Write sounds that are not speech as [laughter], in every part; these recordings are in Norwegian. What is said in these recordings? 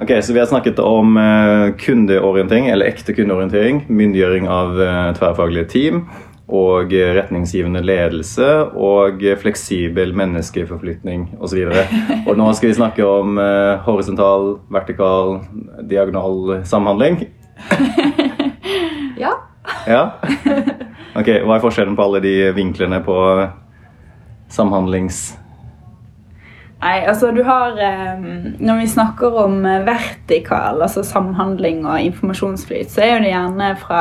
Ok, så Vi har snakket om eh, kundeorientering, eller ekte kundeorientering, myndiggjøring av eh, tverrfaglige team, og eh, retningsgivende ledelse og fleksibel menneskeforflytning osv. [laughs] Nå skal vi snakke om horisontal, vertikal, diagonal samhandling. [laughs] Ja. Ja? Ok, Hva er forskjellen på alle de vinklene på samhandlings... Nei, altså du har eh, Når vi snakker om eh, vertikal, altså samhandling og informasjonsflyt, så er det gjerne fra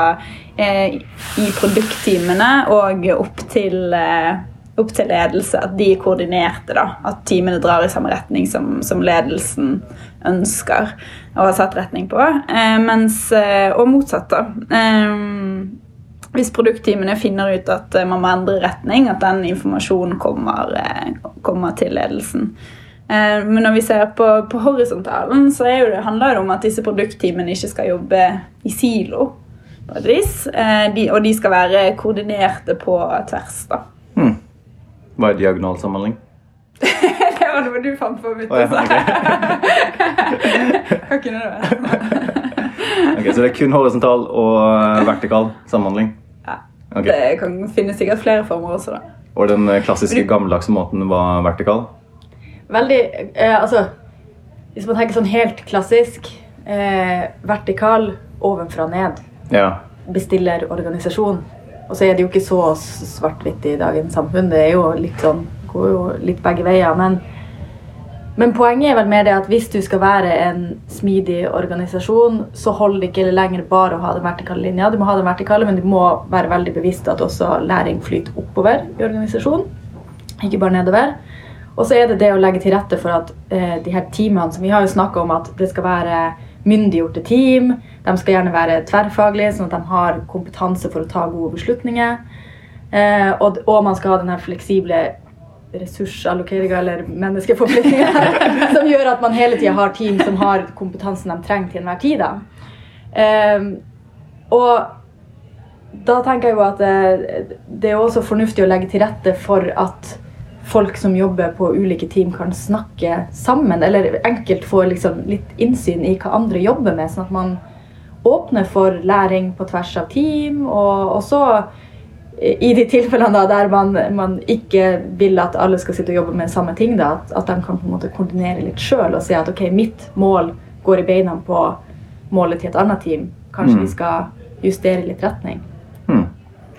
eh, i produktteamene og opp til, eh, opp til ledelse. At de er koordinerte. da, At teamene drar i samme retning som, som ledelsen ønsker og har satt retning på. Mens, og motsatt, da. Hvis produktteamene finner ut at eh, man må endre retning, at den informasjonen kommer, eh, kommer til ledelsen. Eh, Men når vi ser på, på horisontalen, så det, handler det om at disse produktteamene ikke skal jobbe i silo. vis, de, Og de skal være koordinerte på tvers. da. Hmm. Hva er diagonalsamhandling? [laughs] Det var noe du fant på. Mitt, Oh, ja, Hva kunne det være? [laughs] Ok, Så det er kun horisontal og vertikal samhandling? Ja. Ok. Det kan finnes sikkert flere former også, da. Og den eh, klassiske gammeldagse måten var vertikal? Veldig eh, Altså, hvis man tenker sånn helt klassisk eh, Vertikal ovenfra og ned. Ja. Bestillerorganisasjon. Og så er det jo ikke så svart-hvitt i dagens samfunn. Det er jo litt sånn Går jo litt begge veier. Men, men poenget er vel mer det at hvis du skal være en smidig organisasjon, så holder det ikke lenger bare å ha den vertikale linja. Du må ha den vertikale, men du må være veldig bevisst at også læring flyter oppover i organisasjonen. Ikke bare nedover. Og så er det det å legge til rette for at eh, de her teamene som Vi har jo snakka om at det skal være myndiggjorte team. De skal gjerne være tverrfaglige, sånn at de har kompetanse for å ta gode beslutninger. Eh, og, og man skal ha den fleksible ressursallokeringa eller menneskeforpliktelser [laughs] som gjør at man hele tida har team som har kompetansen de trenger til enhver tid. Da. Um, og da tenker jeg jo at det, det er også fornuftig å legge til rette for at folk som jobber på ulike team, kan snakke sammen. Eller enkelt få liksom litt innsyn i hva andre jobber med, sånn at man åpner for læring på tvers av team. Og også i de tilfellene da, der man, man ikke vil at alle skal sitte og jobbe med samme ting, da, at, at de kan på en måte koordinere litt sjøl og si at ok, mitt mål går i beina på målet til et annet team. Kanskje Mm. vi skal justere litt retning. Mm.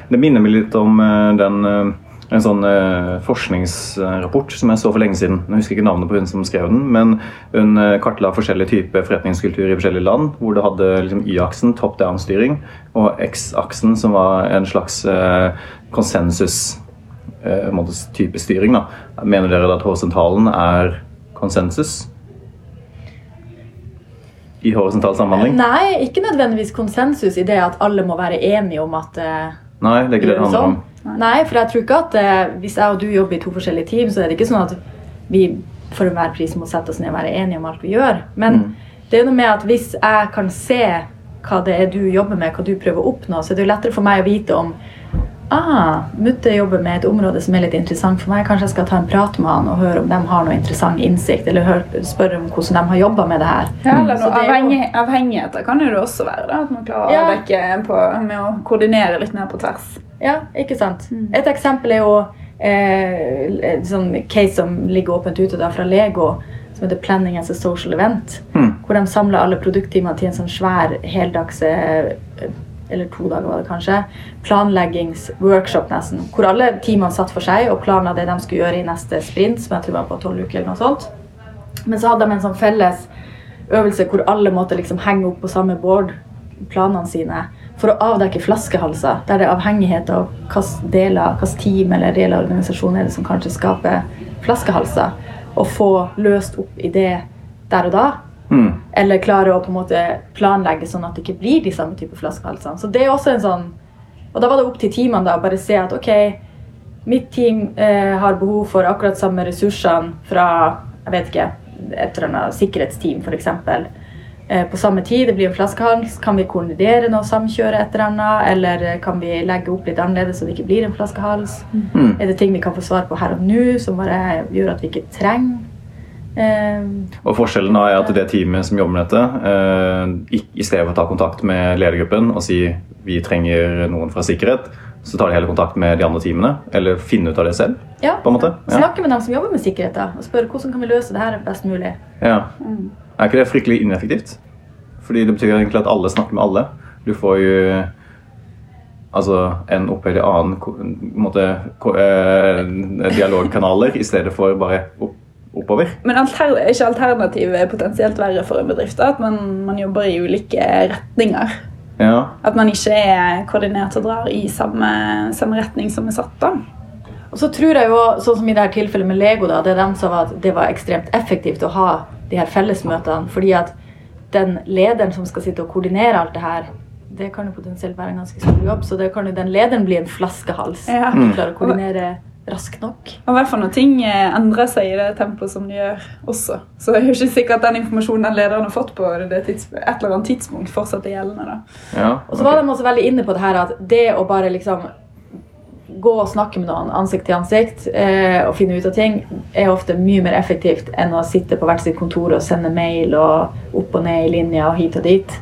Det minner meg litt om eh, den, eh, en sånn uh, forskningsrapport som jeg så for lenge siden. Jeg husker ikke navnet på hun som skrev den, men hun uh, kartla forskjellige typer forretningskultur i forskjellige land, hvor det hadde liksom Y-aksen, top down-styring, og X-aksen, som var en slags uh, konsensus type styring. Da. Mener dere at horisontalen er konsensus? I horisontal samhandling? Nei, ikke nødvendigvis konsensus i det at alle må være enige om at Nei, det er ikke det det handler om. Nei, for jeg tror ikke at eh, hvis jeg og du jobber i to forskjellige team, så er det ikke sånn at vi for enhver pris må sette oss ned og være enige om alt vi gjør. Men Mm. det er noe med at hvis jeg kan se hva det er du jobber med, hva du prøver å oppnå, så er det jo lettere for meg å vite om Ah, Mutte jobber med et område som er litt interessant for meg. Kanskje jeg skal ta en prat med han og høre om de har noe interessant innsikt, eller høre, spørre om hvordan de har jobba med det her. Ja, eller noe det jo- avhengig, avhengigheter kan jo det også være. da, At man klarer å Ja. avdekke på, med å koordinere litt mer på tvers. Ja, ikke sant. Mm. Et eksempel er jo eh, en sånn case som ligger åpent ute da, fra Lego, som heter 'Planning as a Social Event'. Mm. Hvor de samler alle produktteamene til en sånn svær heldags eh, eller to dager var det kanskje, planleggingsworkshop nesten. Hvor alle teamene satt for seg og planla det de skulle gjøre i neste sprint, som jeg tror var på tolv uker. eller noe sånt. Men så hadde de en sånn felles øvelse hvor alle måtte liksom henge opp på samme board planene sine for å avdekke flaskehalser. Der det er avhengighet av hvilke hvilket team eller del av organisasjonen som kanskje skaper flaskehalser. Og få løst opp i det der og da. Hmm. Eller klare å på en måte planlegge sånn at det ikke blir de samme type flaskehalsene. Så det er også en sånn Og da var det opp til teamene da å bare se at ok, mitt team eh, har behov for akkurat samme ressursene fra jeg vet ikke, et eller annet sikkerhetsteam f.eks. Eh, på samme tid. Det blir en flaskehals. Kan vi koordinere noe, samkjøre et eller annet? Eller kan vi legge opp litt annerledes så det ikke blir en flaskehals? Mm. Er det ting vi kan få svar på her og nå som bare gjør at vi ikke trenger Eh, Og forskjellen er at det teamet som jobber med dette, eh, i- i stedet for å ta kontakt med ledergruppen og si vi trenger noen fra sikkerhet, så tar de heller kontakt med de andre teamene, eller finne ut av det selv. ja. på en måte. Ja. Snakke med dem som jobber med sikkerhet, da, og spørre hvordan kan vi løse det her best mulig. Ja. Er ikke det fryktelig ineffektivt? Fordi det betyr egentlig at alle snakker med alle. Du får jo altså en opphøyd annen måte, eh, dialogkanaler i stedet for bare opp, oppover. Men alter, er ikke alternativet potensielt verre for en bedrift? da? At man, man jobber i ulike retninger? Ja. At man ikke er koordinert og drar i samme, samme retning som er satt? da? Og så tror jeg jo, sånn som i dette tilfellet med Lego, da, det er dem som var at det var ekstremt effektivt å ha de her fellesmøtene. Fordi at den lederen som skal sitte og koordinere alt det her, det kan jo potensielt være en ganske stor jobb. Så det kan jo den lederen bli en flaskehals. Ja. Ikke klare å koordinere raskt nok. Og hvert fall når ting eh, endrer seg i det tempoet som de gjør også. Så det er jo ikke sikkert at den informasjonen den lederen har fått på det et eller annet tidspunkt, fortsatt er gjeldende. da. ja. Og så var de også veldig inne på det her at det å bare liksom gå og snakke med noen ansikt til ansikt eh, og finne ut av ting, er ofte mye mer effektivt enn å sitte på hvert sitt kontor og sende mail og opp og ned i linja og hit og dit.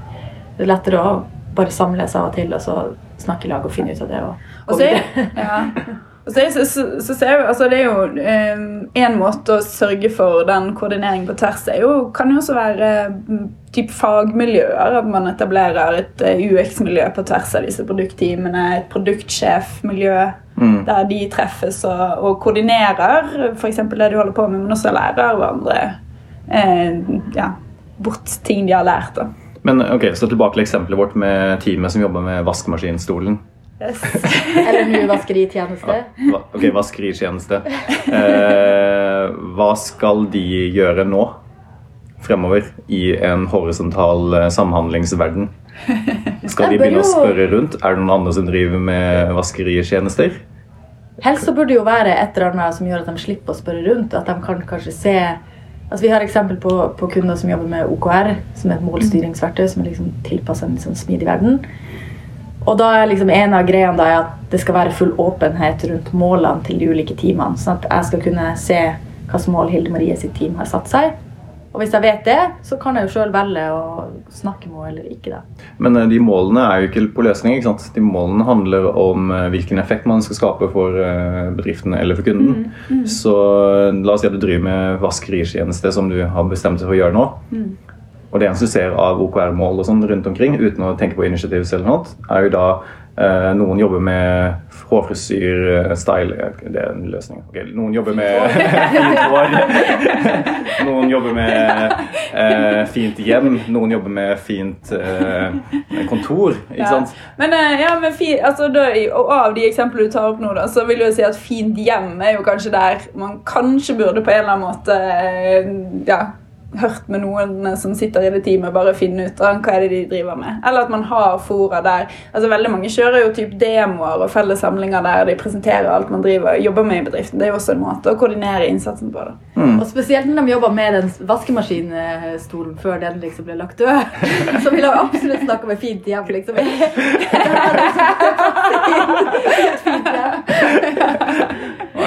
Det er lettere å bare samles av og til og så snakke i lag og finne ut av det. Og, Og så er, ja. [laughs] Så så, så, ser vi, altså det er jo eh, En måte å sørge for den koordineringen på tvers er jo, kan jo også være mm, typ fagmiljøer. At man etablerer et eh, UX-miljø på tvers av disse produktteamene. Et produktsjefmiljø Mm. der de treffes og, og koordinerer f.eks. det de holder på med, men også lærer hverandre eh, ja, bort ting de har lært. da. Men ok, så tilbake til eksempelet vårt med teamet som jobber med vaskemaskinstolen. Yes. [laughs] eller nå vaskeritjeneste. Va- Ok, vaskeritjeneste. Eh, hva skal de gjøre nå? Fremover i en horisontal eh, samhandlingsverden. Skal de begynne å spørre rundt? Er det noen andre som driver med vaskeritjenester? Helst så burde det jo være et eller annet som gjør at de slipper å spørre rundt. At de kan kanskje se Altså Vi har eksempel på, på kunder som jobber med OKR, som er et målstyringsverktøy som er liksom tilpassa en sånn smidig verden. Og da er liksom en av greiene er at det skal være full åpenhet rundt målene til de ulike teamene. Sånn at jeg skal kunne se hvilke mål Hilde Marie sitt team har satt seg. Og hvis jeg vet det, så kan jeg jo sjøl velge å snakke med henne eller ikke. da. Men eh, de målene er jo ikke på løsning. ikke sant? De målene handler om eh, hvilken effekt man skal skape for eh, bedriften eller for kunden. Så eh, la oss si at du driver med vaskeritjeneste som du har bestemt deg for å gjøre nå. Og det eneste du ser av OKR-mål og sånn rundt omkring, uten å tenke på initiativ eller noe, er jo da eh, noen jobber med hårfrisyr, style Det er en løsning. Okay, Noen jobber med [laughs] fint hår. noen jobber med eh, fint hjem. Noen jobber med fint eh, kontor. Ikke Ja. sant? Men, eh, ja, men fi, altså, da, av de eksemplene du tar opp nå, da, så vil jeg si at fint hjem er jo kanskje der man kanskje burde på en eller annen måte eh, ja, hørt med noen som sitter i det teamet, bare finne ut av hva er det de driver med. Eller at man har fora der. Altså Veldig mange kjører jo typ demoer og felles samlinger der de presenterer alt man driver, jobber med i bedriften. Det er jo også en måte å koordinere innsatsen på. da. Og spesielt når de jobber med den vaskemaskinstolen før den liksom ble lagt død. [laughs] Så ville jeg absolutt snakke med fint hjem. liksom. [laughs] [laughs] Et fint hjem.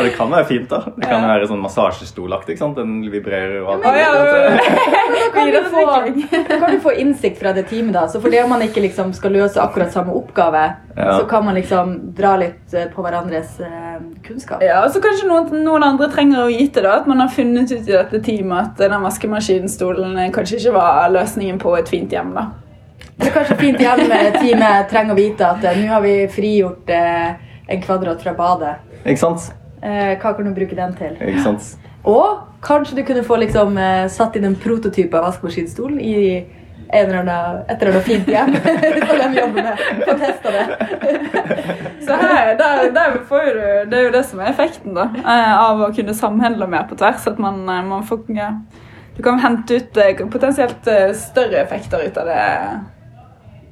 Ja, det kan være fint, da. Det kan være sånn massasjestolaktig. Den vibrerer og alt. Ja, sånt. [laughs] Da kan, du få, [laughs] kan du få innsikt fra det teamet. da. Så fordi om man ikke liksom skal løse akkurat samme oppgave, Ja. så kan man liksom dra litt eh, på hverandres eh, kunnskap. Ja, og så kanskje noen, noen andre trenger å vite da, at man har funnet ut i dette teamet at den vaskemaskinstolen eh, kanskje ikke var løsningen på et fint hjem. da. Eller kanskje fint hjem-teamet trenger å vite at nå har vi frigjort eh, en kvadrat fra badet. Ikke sant? Eh, hva kan du bruke den til? Ikke sant? Og kanskje du kunne få liksom, eh, satt inn en prototype av vaskemaskinstol i en eller annen, et eller annet fint hjem. [laughs] så de jobber med. Få testa det. [laughs] Så her, der, der får du, Det er jo det som er effekten da, eh, av å kunne samhandle mer på tvers. At man, eh, man får, ja, du kan hente ut potensielt større effekter ut av det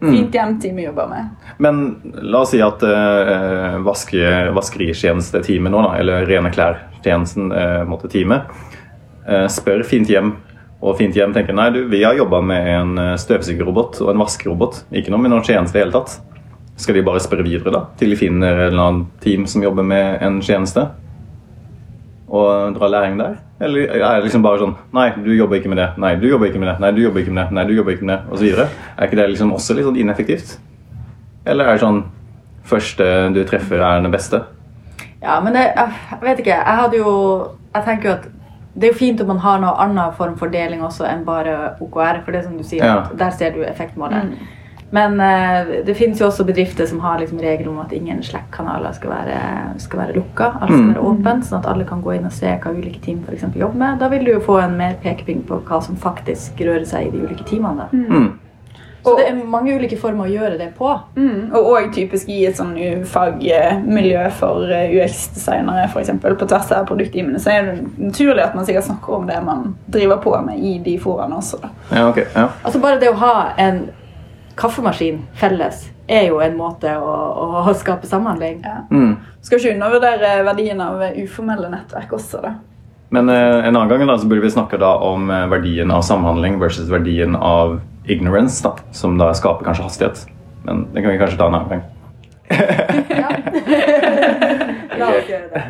fint hjem-teamet jobber med. Men la oss si at uh, vaske, vaskeritjenesteteamet nå, da, eller Rene klær-tjenesten, uh, måtte uh, spør Fint hjem. Og Fint hjem tenker nei, du, vi har jobba med en støvsugerrobot og en vaskerobot. Ikke noe med noen tjeneste i hele tatt. Skal de bare spørre videre, da? Til de finner en eller annen team som jobber med en tjeneste? Og dra læring der? Eller er det liksom bare sånn Nei, du jobber ikke med det. Nei, du jobber ikke med det. Nei, du jobber ikke med det. Nei, du jobber ikke med det. Videre. Er ikke det liksom også litt sånn ineffektivt? Eller er det sånn første du treffer, er den beste? Ja, men det, jeg vet ikke. Jeg hadde jo Jeg tenker jo at det er jo fint om man har noe annen form for deling også enn bare OKR. For det som du sier, Ja. at der ser du effektmålet. Mm. Men eh, det finnes jo også bedrifter som har liksom regel om at ingen Slack-kanaler skal være, skal være lukka. Alt skal Mm. være åpent, sånn at alle kan gå inn og se hva ulike team for eksempel jobber med. Da vil du jo få en mer pekepinn på hva som faktisk rører seg i de ulike teamene. da. Mm. Så det er mange ulike former å gjøre det på. Mm, og òg typisk i et sånn fagmiljø for eh, UX-designere, f.eks. På tvers av produktteamene, så er det naturlig at man sikkert snakker om det man driver på med i de foraene også. da. Ja, okay. Ja. Altså Bare det å ha en kaffemaskin felles er jo en måte å, å skape samhandling. Ja. Mm. Skal ikke undervurdere verdien av uformelle nettverk også, da. Men eh, en annen gang da, så burde vi snakke da om eh, verdien av samhandling versus verdien av ignorance, da, som da skaper kanskje hastighet. Men det kan vi kanskje ta en annen gang. [laughs] [laughs] La oss gjøre det.